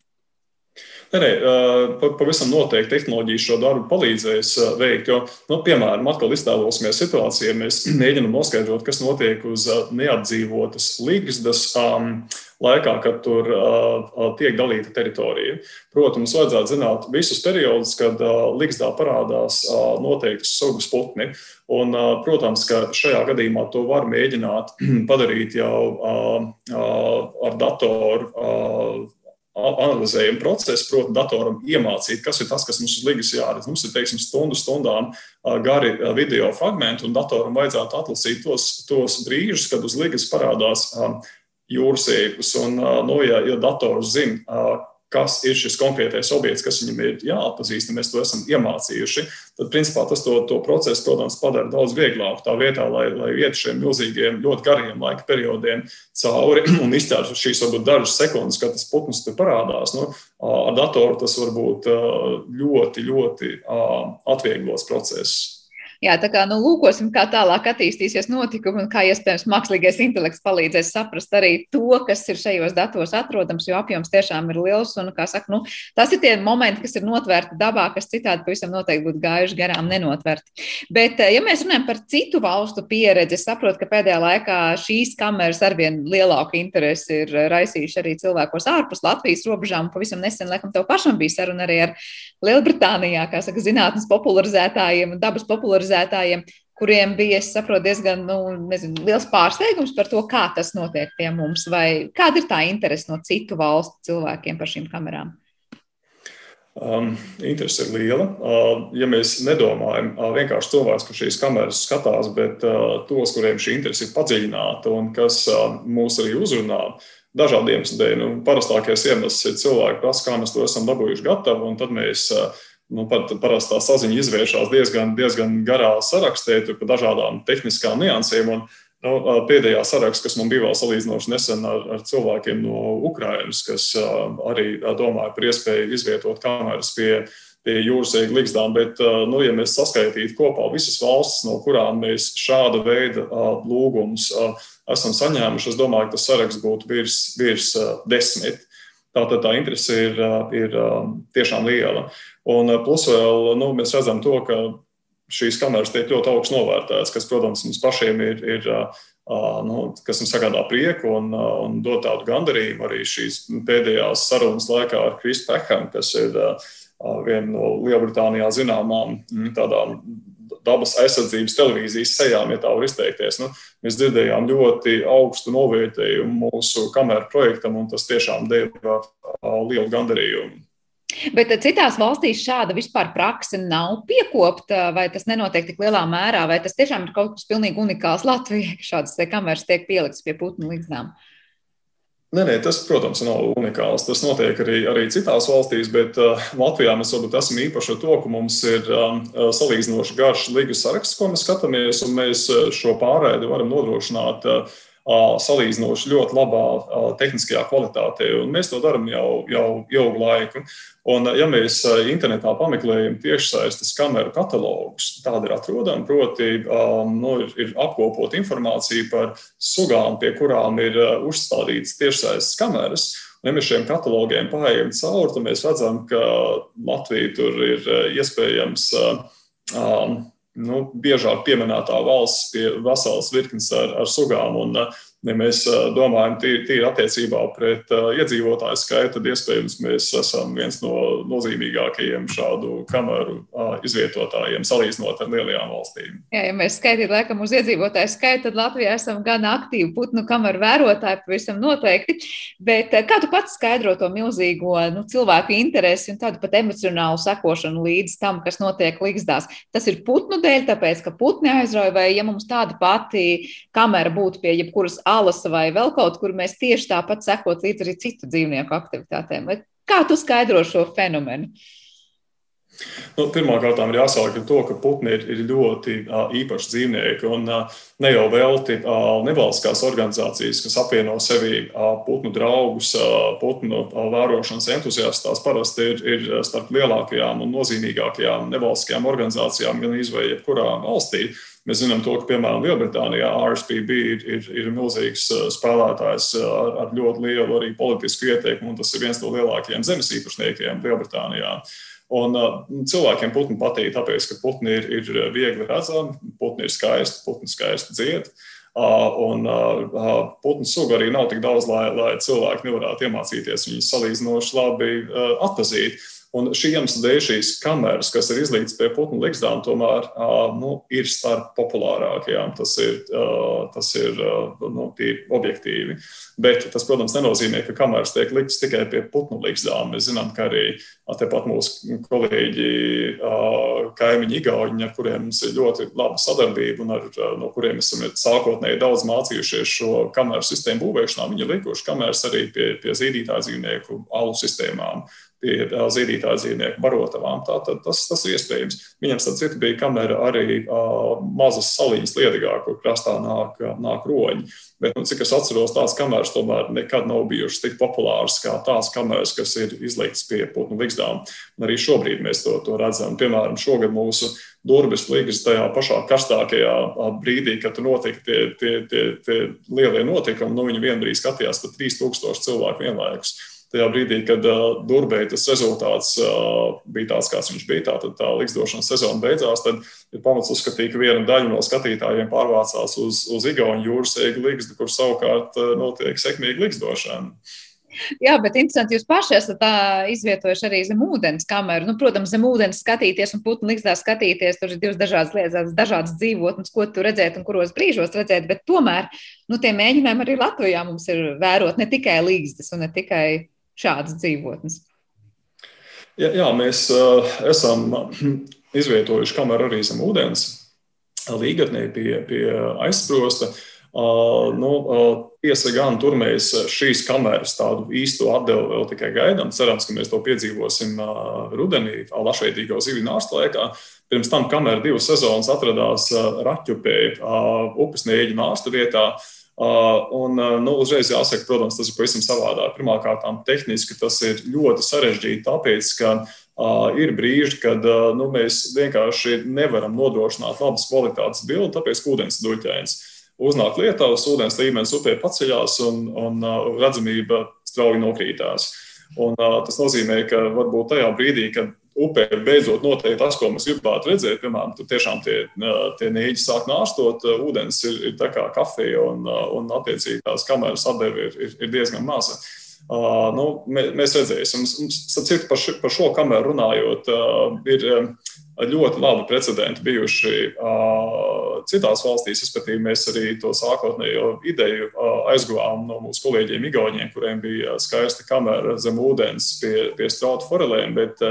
Nē, nē, pavisam noteikti tehnoloģija šo darbu palīdzēs veikt. Jo, nu, piemēram, atkal iztēlosimies situāciju, ja mēs mēģinām noskaidrot, kas notiek uz neapdzīvotas līgas um, laikā, kad tur uh, tiek dalīta teritorija. Protams, vajadzētu zināt visus periodus, kad uh, līgzdā parādās uh, noteiktas sugas putni. Un, uh, protams, ka šajā gadījumā to var mēģināt padarīt jau uh, uh, ar datoru. Uh, analizējuma procesu, proti, datoram iemācīt, kas ir tas, kas mums uz līgas jāredz. Mums ir, teiksim, stundu stundām gari video fragmenti, un datoram vajadzētu atlasīt tos, tos brīžus, kad uz līgas parādās jūras ēpus. Un, nu, ja, ja dators zina, kas ir šis konkrētais objekts, kas viņam ir jāatpazīst, un mēs to esam iemācījuši, tad principā tas to, to procesu, protams, padara daudz vieglāku. Tā vietā, lai, lai iet šiem milzīgiem, ļoti gariem laika periodiem cauri un izķērtu šīs varbūt dažas sekundes, kad tas putns tur parādās, nu, ar datoru tas var būt ļoti, ļoti atvieglots process. Jā, tā kā nu, lūkosim, kā tālāk attīstīsies notikumi un kā iespējams mākslīgais intelekts palīdzēs saprast arī to, kas ir šajos datos atrodams, jo apjoms tiešām ir liels. Un, saka, nu, tas ir tie momenti, kas ir notvērti dabā, kas citādi pavisam noteikti būtu gājuši garām nenotvērti. Bet, ja mēs runājam par citu valstu pieredzi, es saprotu, ka pēdējā laikā šīs kameras arvien lielāku interesi ir raisījuši arī cilvēkos ārpus Latvijas robežām. Pavisam nesen, laikam, tev pašam bija saruna arī ar Lielbritānijā, kā saka, zinātnes popularizētājiem un dabas popularizētājiem popularizētājiem, kuriem bija, es saprotu, diezgan nu, nezinu, liels pārsteigums par to, kā tas notiek pie mums, vai kāda ir tā interese no citu valstu cilvēkiem par šīm kamerām? Um, interese ir liela. Uh, ja mēs nedomājam uh, vienkārši cilvēks, kurš šīs kameras skatās, bet uh, tos, kuriem šī interese ir padziļināta un kas uh, mūs arī uzrunā, dažādiem iemesliem. Nu, parastākais iemesls ir cilvēki prasa, kā mēs to esam dabūjuši gatavu, un tad mēs uh, nu, pat parasti tā saziņa izvēršas diezgan, diezgan garā sarakstē, par dažādām tehniskām niansēm. Un, nu, pēdējā saraksts, kas man bija vēl salīdzinoši nesen ar, ar cilvēkiem no Ukrainas, kas arī domāja par iespēju izvietot kameras pie pie jūras ēgu likstām. Bet, nu, ja mēs saskaitītu kopā visas valstis, no kurām mēs šāda veida lūgumus esam saņēmuši, es domāju, ka tas saraksts būtu virs, virs desmit. Tātad tā interese ir, ir tiešām liela. Un plus vēl nu, mēs redzam to, ka šīs kameras tiek ļoti augsts novērtētas, kas, protams, mums pašiem ir, ir nu, kas mums sagādā prieku un, un dod tādu gandarījumu arī šīs pēdējās sarunas laikā ar Kristu Pekam, kas ir viena no Lielbritānijā zināmām tādām dabas aizsardzības televīzijas sejām, ja tā var izteikties. Nu, mēs dzirdējām ļoti augstu novērtējumu mūsu kameru projektam, un tas tiešām deva lielu gandarījumu. Bet citās valstīs šāda vispār praksa nav piekopta, vai tas nenotiek tik lielā mērā, vai tas tiešām ir kaut kas pilnīgi unikāls Latvijai, ka šādas kameras tiek pieliktas pie putnu līdzdām? Nē, nē, tas, protams, nav unikāls. Tas notiek arī, arī citās valstīs, bet uh, Latvijā mēs varbūt esam īpaši ar to, ka mums ir um, salīdzinoši garš līgu saraksts, ko mēs skatāmies, un mēs šo pārēdi varam nodrošināt uh, salīdzinoši ļoti labā tehniskajā kvalitātē. Mēs to darām jau, jau ilgu laiku. Un, ja mēs internetā pameklējam tiešsaistes kameru katalogus, tādi ir atrodami. Proti, nu, ir, ir apkopot informāciju par sugām, pie kurām ir uzstādītas tiešsaistes kameras. Un, ja mēs šiem katalogiem paējam cauri, tad mēs redzam, ka Latvija tur ir iespējams. Um, nu, biežāk pieminētā valsts pie veselas virknes ar, ar sugām. Un, Ja mēs domājam tīri, tīri attiecībā pret iedzīvotāju skaitu, tad iespējams mēs esam viens no nozīmīgākajiem šādu kameru izvietotājiem, salīdzinot ar lielajām valstīm. Jā, ja mēs skaitītu laikam uz iedzīvotāju skaitu, tad Latvijā esam gan aktīvi putnu kameru vērotāji, pavisam noteikti. Bet kā tu pats skaidro to milzīgo nu, cilvēku interesi un tādu pat emocionālu sekošanu līdz tam, kas notiek līgzdās? Tas ir putnu dēļ, tāpēc, ka putni aizrauja, vai ja mums tāda pati kamera būtu pie jebkuras alasa vai vēl kaut kur, mēs tieši tāpat sekot līdz arī citu dzīvnieku aktivitātēm. Vai kā tu skaidro šo fenomenu? Nu, Pirmkārt, ir jāsāk ar to, ka putni ir, ir ļoti uh, īpaši dzīvnieki. Un, uh, ne jau velti uh, nevalstiskās organizācijas, kas apvieno sevi uh, putnu draugus, uh, putnu uh, vērošanas entuziastus, tās parasti ir, ir starp lielākajām un nozīmīgākajām nevalstiskajām organizācijām gan izvēlē jebkurā valstī. Uh, Mēs zinām, to, ka, piemēram, Lielbritānijā RSPB ir, ir, ir milzīgs uh, spēlētājs uh, ar, ar ļoti lielu arī politisku ieteikumu, un tas ir viens no lielākajiem zemes īpašniekiem Lielbritānijā. Un, uh, cilvēkiem putni patīk, tāpēc, ka putni ir, ir viegli redzami, putni ir skaisti, putni skaisti dzied. Uh, un uh, putnu suga arī nav tik daudz, lai, lai cilvēki nevarētu iemācīties viņus salīdzinoši labi uh, atpazīt. Un šī iemesla dēļ šīs kameras, kas ir izlīdz pie putnu likstām, tomēr nu, ir starp populārākajām. Tas ir, tas ir nu, objektīvi. Bet tas, protams, nenozīmē, ka kameras tiek liktas tikai pie putnu likstām. Mēs zinām, ka arī tepat mūsu kolēģi, kaimiņi, Igauni, ar kuriem mums ir ļoti laba sadarbība un ar, no kuriem esam sākotnēji daudz mācījušies šo kameru sistēmu būvēšanā, viņi likuši kameras arī pie, pie zīdītāju dzīvnieku alu sistēmām pie zīdītāju dzīvnieku barotavām. Tātad tas, tas ir iespējams. Viņam, starp citu, bija kamera arī uh, mazas saliņas liedigā, kur krastā nāk, nāk roņi. Bet, nu, cik es atceros, tās kameras tomēr nekad nav bijušas tik populāras kā tās kameras, kas ir izliktas pie putnu likstām. Arī šobrīd mēs to, to redzam. Piemēram, šogad mūsu durvis līgas tajā pašā karstākajā brīdī, kad notika tie, tie, tie, tie lielie notikumi. Nu, viņi vienbrīd skatījās pat 3000 cilvēku vienlaikus tajā brīdī, kad uh, Durbēja tas rezultāts uh, bija tāds, kāds viņš bija, tā, tad tā liksdošanas sezona beidzās, tad ir pamats uzskatīt, ka viena daļa no skatītājiem pārvācās uz, uz Igaunijas jūras eigu likstu, kur savukārt uh, notiek sekmīga liksdošana. Jā, bet interesanti, jūs paši esat izvietojuši arī zem ūdens kameru. Nu, protams, zem ūdens skatīties un putnu likstā skatīties, tur ir divas dažādas lietas, dažādas dzīvotnes, ko tu redzēt un kuros brīžos redzēt, bet tomēr nu, tie mēģinājumi arī Latvijā mums ir vērot ne tikai līgstas un ne tikai šādas dzīvotnes? Jā, jā mēs uh, esam izvietojuši kameru arī zem ūdens, līgatnē pie, pie aizsprosta. Uh, nu, uh, tiesa gan tur mēs šīs kameras tādu īstu atdevu vēl tikai gaidām. Cerams, ka mēs to piedzīvosim uh, rudenī, lašveidīgo zivju nārstu laikā. Pirms tam kamera divas sezonas atradās Raķupē, upes nēģi nārstu vietā. Uh, un, uh, nu, uzreiz jāsaka, protams, tas ir pavisam savādāk. Pirmkārt, tehniski tas ir ļoti sarežģīti, tāpēc, ka Uh, ir brīži, kad uh, nu, mēs vienkārši nevaram nodrošināt labas kvalitātes bildi, tāpēc ūdens ir duļķēns. Uznāk lietās, ūdens līmenis upē paceļās un, un uh, redzamība strauji nokrītās. Un, uh, tas nozīmē, ka varbūt tajā brīdī, kad upē beidzot notiek tas, ko mēs gribētu redzēt, piemēram, tur tiešām tie, tie nīģi sāk nāstot, ūdens ir, ir tā kā kafija un, un attiecīgi tās kameras atdeve ir, ir, ir diezgan maza. Uh, Uh, nu, mēs redzēsim, citu par, šo, par šo kameru runājot, uh, ir ļoti labi precedenti bijuši uh, citās valstīs. Respektīvi, mēs arī to sākotnējo ideju aizguvām no mūsu kolēģiem, Igauniem, kuriem bija skaista kamera zem ūdens pie, pie strautu forelēm. Bet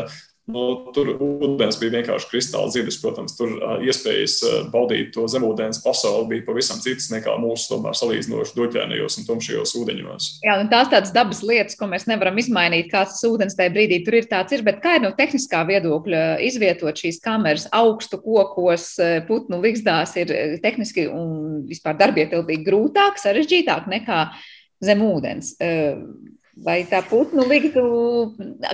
Nu, tur ūdens bija vienkārši kristāli dziļš. Protams, tur iespējas baudīt to zemūdens pasauli bija pavisam citas nekā mūsu tomēr salīdzinoši doķēnajos un tumšajos ūdeņos. Jā, un tās tādas dabas lietas, ko mēs nevaram izmainīt, kāds tas ūdens tajā brīdī tur ir tāds ir, bet kā ir no tehniskā viedokļa izvietot šīs kameras augstu kokos, putnu ligzdās ir tehniski un vispār darbietilpīgi grūtāk, sarežģītāk nekā zem ūdens. Vai tā putnu ligtu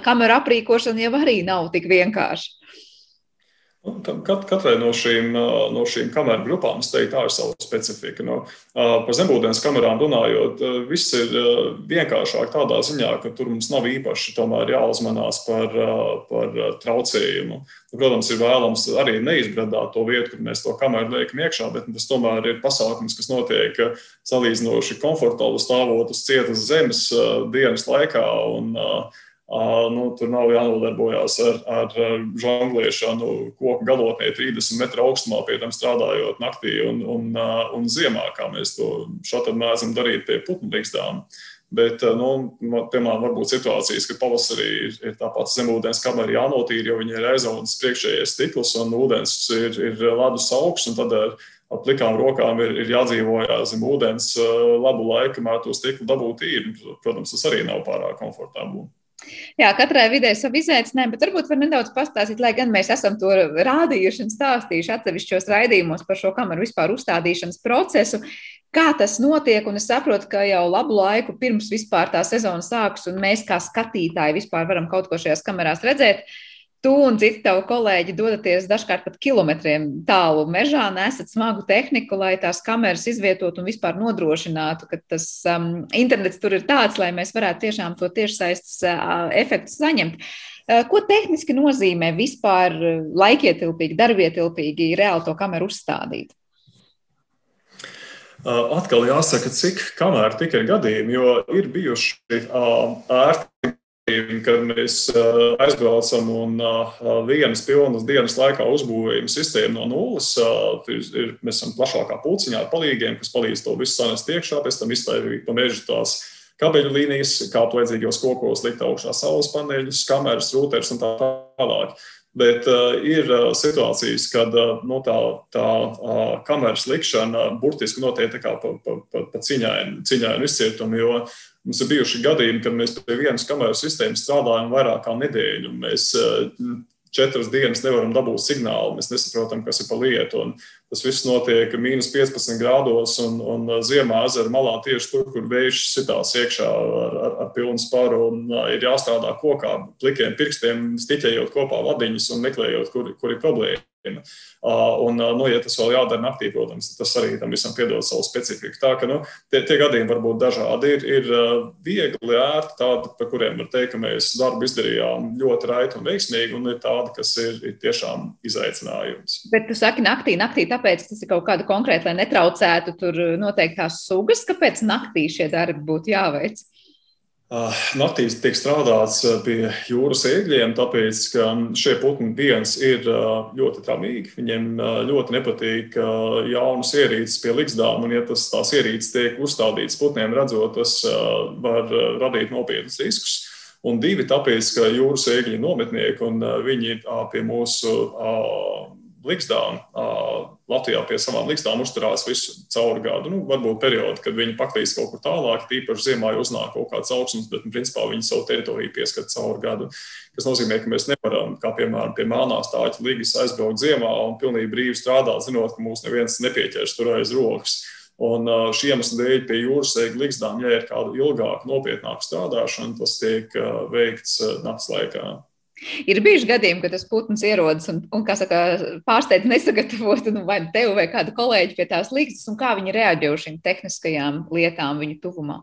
kameru aprīkošana jau arī nav tik vienkārša? Nu, kat, katrai no šīm, no šīm kameru grupām teiktu, tā ir sava specifika. No, par zemūdens kamerām runājot, viss ir vienkāršāk tādā ziņā, ka tur mums nav īpaši jāuzmanās par, par traucējumu. Nu, protams, ir vēlams arī neizbradāt to vietu, kur mēs to kameru liekam iekšā, bet tas tomēr ir pasākums, kas notiek salīdzinoši komfortabli stāvot uz cietas zemes dienas laikā. Un, uh, Nu, tur nav jānodarbojas ar, ar žongliešanu, koku galotnē 30 metru augstumā, pie tam strādājot naktī un, un, un ziemā, kā mēs to šādi mēdzam darīt pie putnu dīkstām. Bet, nu, piemēram, varbūt situācijas, ka pavasarī ir, ir tāpat zemūdens kamera jānotīra, jo viņi ir aizaudzis priekšējais stikls un ūdens ir, ir ledus augsts, un tad ar, ar plikām rokām ir, ir jādzīvojās zem ūdens labu laiku, kamēr to stiklu dabūt īri. Protams, tas arī nav pārāk komfortabli. Jā, katrai vidē ir savi izaicinājumi, bet varbūt var nedaudz pastāstīt, lai gan mēs esam to rādījuši un stāstījuši atsevišķos raidījumos par šo kameru vispār uzstādīšanas procesu. Kā tas notiek, un es saprotu, ka jau labu laiku pirms vispār tā sezona sākas, un mēs kā skatītāji vispār varam kaut ko šajās kamerās redzēt. Uh, Tu un citi tavi kolēģi dodaties dažkārt pat kilometriem tālu mežā, nesat smagu tehniku, lai tās kameras izvietotu un vispār nodrošinātu, ka tas um, internets tur ir tāds, lai mēs varētu tiešām to tiešsaistes uh, efektu saņemt. Uh, ko tehniski nozīmē vispār laikietilpīgi, darbietilpīgi reāli to kameru uzstādīt? Uh, atkal jāsaka, cik kamēr tikai gadījumi, jo ir bijuši uh, ērti kad mēs aizbraucam un vienas pilnas dienas laikā uzbūvējam sistēmu no nulles. Ir, mēs esam plašākā pulciņā ar palīgiem, kas palīdz to visu sanest iekšā, pēc tam iztaigīt pa mežu tās kabeļu līnijas, kā vajadzīgos kokos likt augšā saules paneļus, kameras, rūters un tā tālāk. Bet uh, ir uh, situācijas, kad uh, nu, tā, tā uh, kameras likšana burtiski notiek pa, pa, pa, pa ciņainu, ciņainu izcietumu, jo Mums ir bijuši gadījumi, kad mēs pie vienas kameras sistēmas strādājam vairāk kā nedēļu. Mēs eh, četras dienas nevaram dabūt signālu, mēs nesaprotam, kas ir pa lietu. Un tas viss notiek mīnus 15 grādos un, un ziemā ezera malā tieši tur, kur vējš sitās iekšā ar, ar, ar pilnu sparu. Un, uh, ir jāstrādā kokā, plikiem pirkstiem, stiķējot kopā vadiņus un meklējot, kur, kur ir problēma. Un, nu, ja tas vēl jādara naktī, protams, tas arī tam visam piedod savu specifiku. Tā ka nu, tie, tie gadījumi var būt dažādi. Ir, ir viegli, ērti tādi, par kuriem var teikt, ka mēs darbu izdarījām ļoti raiti un veiksmīgi, un ir tādi, kas ir, ir tiešām izaicinājums. Bet tu saki naktī, naktī, tāpēc tas ir kaut kāda konkrēta, lai netraucētu tur noteiktās sugas, kāpēc naktī šie darbi būtu jāveic. Ah, naktīs tiek strādāts eh, pie jūras ēgļiem, tāpēc, ka šie putni viens ir eh, ļoti tramīgi. Viņiem eh, ļoti nepatīk jaunas ierīces pie likstām, un ja tas, tās ierīces tiek uzstādītas putniem, redzot, tas var radīt nopietnus riskus. Un divi, tāpēc, ka jūras ēgļi ir nometnieki un viņi pie mūsu likstām Latvijā pie savām likstām uzturās visu cauri gadu. Nu, varbūt periodi, kad viņi paklīs kaut kur tālāk, tīpaši ziemā uznāk kaut kāds augstums, bet nu, principā viņi savu teritoriju pieskat cauri gadu. Tas nozīmē, ka mēs nevaram, kā piemēram pie melnās tāķa līgas, aizbraukt ziemā un pilnīgi brīvi strādāt, zinot, ka mūs neviens nepieķers tur aiz rokas. Un šī iemesla dēļ pie jūras sēkļu likstām, ja ir kāda ilgāka, nopietnāka strādāšana, tas tiek veikts nakts laikā. Ir bijuši gadījumi, kad tas putns ierodas un, un saka, pārsteidz nesagatavot nu, vai tevi vai kādu kolēģi pie tās līgstas, un kā viņi reaģē uz šīm tehniskajām lietām viņu tuvumā.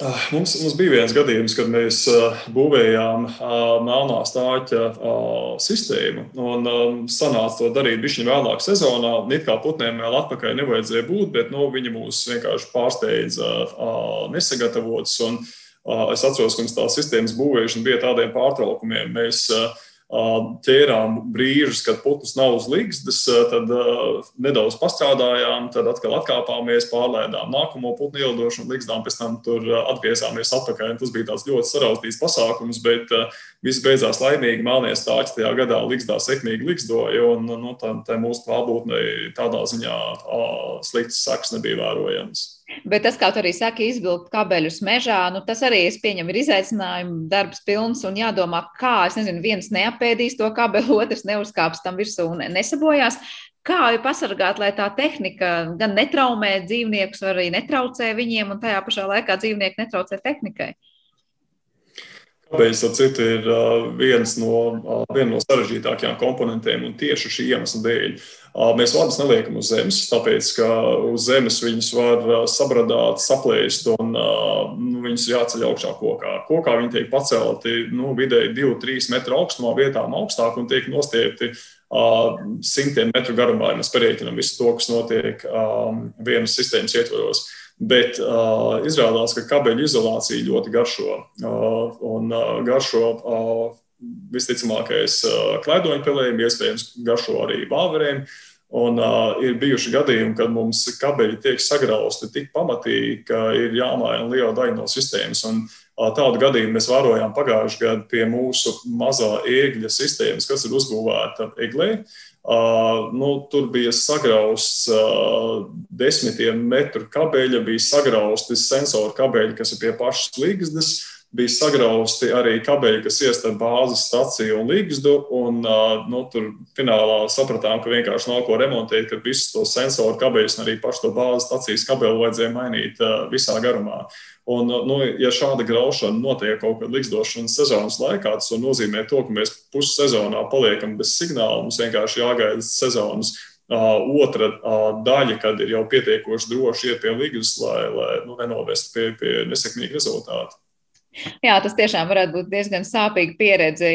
Ah, mums, mums bija viens gadījums, kad mēs ah, būvējām ah, melnā stāķa sistēmu. Un sanāca to darīt bišķiņu vēlāk sezonā. It kā putniem vēl atpakaļ nevajadzēja būt, bet nu, viņi mūs vienkārši pārsteidza nesagatavots. Es atceros, ka tā sistēmas būvēšana bija tādiem pārtraukumiem. Mēs, ķērām brīžus, kad putns nav uz līgstas, tad nedaudz pastrādājām, tad atkal atkāpāmies, pārlēdām nākamo putnu ielidošanu, līgstām, pēc tam tur atgriezāmies atpakaļ. Tas bija tāds ļoti saraustīts pasākums, bet viss beidzās laimīgi. Melnie stāči tajā gadā līgstā sekmīgi līgstoja, un nu, tā, tā mūsu klātbūtnei tādā ziņā sliktas sekas nebija vērojamas. Bet tas, kā tu arī saki, izvilkt kabeļus mežā, nu, tas arī, es pieņemu, ir izaicinājums, darbs pilns un jādomā, kā, es nezinu, viens neapēdīs to kabeli, otrs neuzkāps tam virsū un nesabojās. Kā ir pasargāt, lai tā tehnika gan netraumē dzīvniekus, arī netraucē viņiem, un tajā pašā laikā dzīvnieki netraucē tehnikai? Ap citu, ir viens no, viena no sarežģītākajām komponentiem un tieši šī iemesla dēļ. Mēs vadus neliekam uz zemes, tāpēc, ka uz zemes viņus var sabradāt, saplēst un nu, viņus ir jāceļ augšā kokā. Kokā viņi tiek pacelti nu, vidēji 2-3 metru augstumā, vietām augstāk un tiek nostiepti simtiem metru garumā. Mēs parēķinām visu to, kas notiek vienas sistēmas ietvaros. Bet uh, izrādās, ka kabeļu izolācija ļoti garšo. Uh, un uh, garšo uh, visticamākais uh, klaidoņpelēm, iespējams, garšo arī vāverēm. Un uh, ir bijuši gadījumi, kad mums kabeļi tiek sagrausti tik pamatīgi, ka ir jāmaina liela daļa no sistēmas. Un, uh, tādu gadījumu mēs vērojām pagājušajā gadā pie mūsu mazā ēgļa sistēmas, kas ir uzbūvēta eglē. Uh, Uh, nu, tur bija sagrausts uh, desmitiem metru kabeļa, bija sagrausti sensoru kabeļi, kas ir pie pašas līgzdas, bija sagrausti arī kabeļi, kas iestāja bāzes staciju un līgzdu. Un, nu, tur finālā sapratām, ka vienkārši nav ko remontēt, ka visus tos sensoru kabeļus un arī pašu to bāzes stacijas kabeli vajadzēja mainīt visā garumā. Un, nu, ja šāda graušana notiek kaut kad likstošanas sezonas laikā, tas nozīmē to, ka mēs pussezonā paliekam bez signāla. Mums vienkārši jāgaida sezonas otra daļa, kad ir jau pietiekoši droši iet pie līgas, lai, lai nu, nenovestu pie, pie nesekmīga rezultāta. Jā, tas tiešām varētu būt diezgan sāpīga pieredze,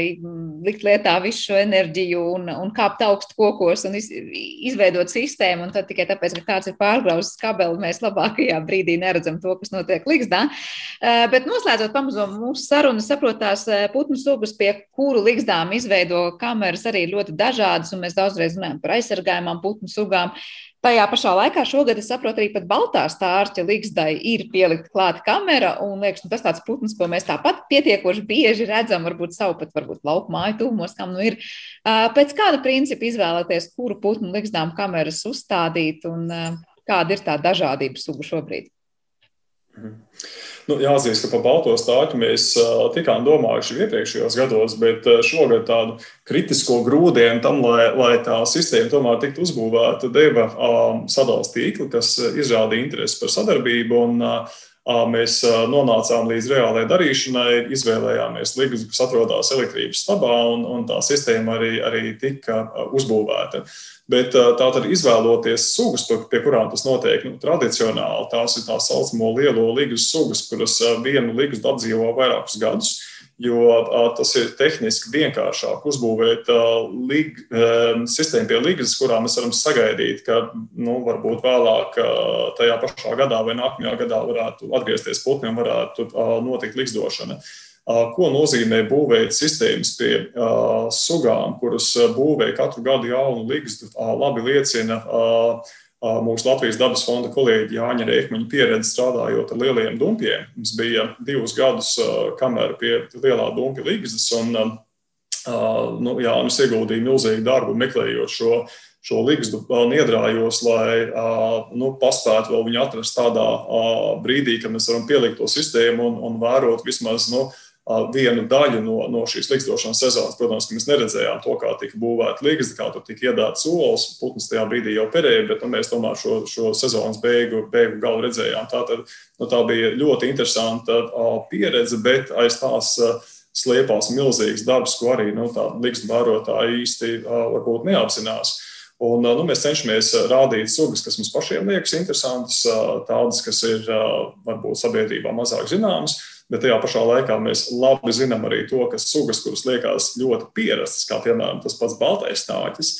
likt lietā visu šo enerģiju un, un kāpt augstu kokos un iz, izveidot sistēmu. Un tad tikai tāpēc, ka kāds ir pārgrauzis kabeli, mēs labākajā brīdī neredzam to, kas notiek Ligzdā. Eh, bet noslēdzot pamazām mūsu sarunu, saprotās eh, putnu sugas, pie kuru Ligzdām izveido kameras arī ļoti dažādas, mēs daudzreiz runājam par aizsargājumām putnu sugām. Tajā pašā laikā šogad es saprotu, arī pat baltā stārķa līgzdai ir pielikta klāta kamera. Un liekas, nu, tas tāds putns, ko mēs tāpat pietiekoši bieži redzam, varbūt savu pat varbūt lauku māju tūmos, kam nu ir. Pēc kāda principa izvēlēties, kuru putnu līgzdām kameras uzstādīt un kāda ir tā dažādība sugu šobrīd? Mhm. Nu, jāatzīst, ka par balto stāstu mēs tikām domājuši iepriekšējos gados, bet šogad tādu kritisko grūdienu tam, lai, lai tā sistēma tomēr tiktu uzbūvēta, deva um, sadalījuma tīkli, kas izrādīja interesi par sadarbību. Un, mēs nonācām līdz reālajai darīšanai, izvēlējāmies līgumu, kas atrodas elektrības stabā, un, un tā sistēma arī, arī tika uzbūvēta. Bet tātad izvēloties sugas, pie kurām tas notiek, nu, tradicionāli tās ir tā saucamo lielo līgas sugas, kuras vienu līgas apdzīvo vairākus gadus, jo tas ir tehniski vienkāršāk uzbūvēt lig, sistēmu pie līgas, kurā mēs varam sagaidīt, ka nu, varbūt vēlāk tajā pašā gadā vai nākamajā gadā varētu atgriezties putni un varētu notikt līgzdošana. Ko nozīmē būvēt sistēmas pie sugām, kuras būvē katru gadu jaunu ligzdu, uh, labi liecina uh, mūsu Latvijas dabas fonda kolēģi Jāņa Rēkmaņa pieredze strādājot ar lieliem dumpiem. Mums bija divus gadus, kamēr pie lielā dumpja ligzdas, un nu, Jānis ieguldīja milzīgu darbu meklējot šo, šo ligzdu un iedrājos, lai nu, paspētu vēl viņu atrast tādā brīdī, kad mēs varam pielikt to sistēmu un, un vērot vismaz. Nu, vienu daļu no, no šīs likstošanas sezonas. Protams, ka mēs neredzējām to, kā tika būvēta līgas, kā tur tika iedāts solis. Putns tajā brīdī jau perēja, bet nu, mēs tomēr šo, šo sezonas beigu, beigu galu redzējām. Tā, tad, nu, tā bija ļoti interesanta pieredze, bet aiz tās slēpās milzīgs darbs, ko arī nu, likstu vērotāji īsti varbūt neapzinās. Un, nu, mēs cenšamies rādīt sugas, kas mums pašiem liekas interesantas, tādas, kas ir varbūt sabiedrībā mazāk zināmas, bet tajā pašā laikā mēs labi zinām arī to, ka sugas, kuras liekas ļoti pierastas, kā piemēram tas pats baltais stāķis,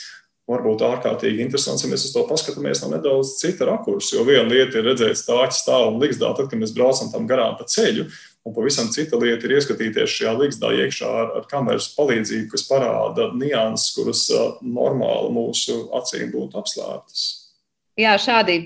var būt ārkārtīgi interesants, ja mēs uz to paskatāmies no nedaudz cita rakursa. Jo viena lieta ir redzēt stāstu stāvu un likstā, tad, kad mēs braucam tam garām pa ceļu, Un pavisam cita lieta ir ieskatīties šajā līgstā iekšā ar, ar kameras palīdzību, kas parāda nianses, kuras normāli mūsu acīm būtu apslēptas jā, šādi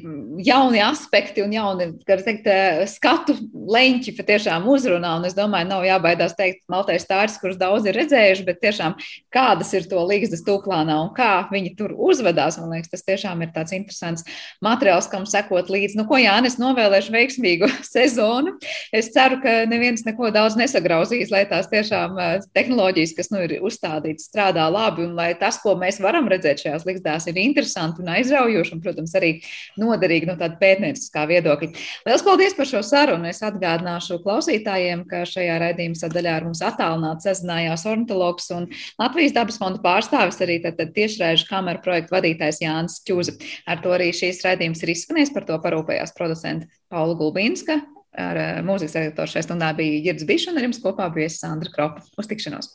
jauni aspekti un jauni teikt, eh, skatu leņķi patiešām uzrunā. Un es domāju, nav jābaidās teikt, maltais stāsts, kurus daudz ir redzējuši, bet tiešām kādas ir to līgstas tūplānā un kā viņi tur uzvedās. Man liekas, tas tiešām ir tāds interesants materiāls, kam sekot līdzi. Nu, ko Jānis novēlēšu veiksmīgu sezonu. Es ceru, ka neviens neko daudz nesagrauzīs, lai tās tiešām eh, tehnoloģijas, kas nu ir uzstādītas, strādā labi un lai tas, ko mēs varam redzēt šajās līgstās, ir interesanti un aizraujoši. Un, protams, arī noderīgi no tāda pētnieciskā viedokļa. Lielas paldies par šo sarunu. Es atgādināšu klausītājiem, ka šajā raidījuma sadaļā ar mums attālināti sazinājās ornitologs un Latvijas dabas fonda pārstāvis, arī tiešraižu kameru projektu vadītājs Jānis Čūzi. Ar to arī šīs raidījums ir izskanējis, par to parūpējās producenta Paula Gulbīnska. Ar mūzikas redaktoru šajā stundā bija Girds Bišs un ar jums kopā bija Sandra Kropa. Uz tikšanos!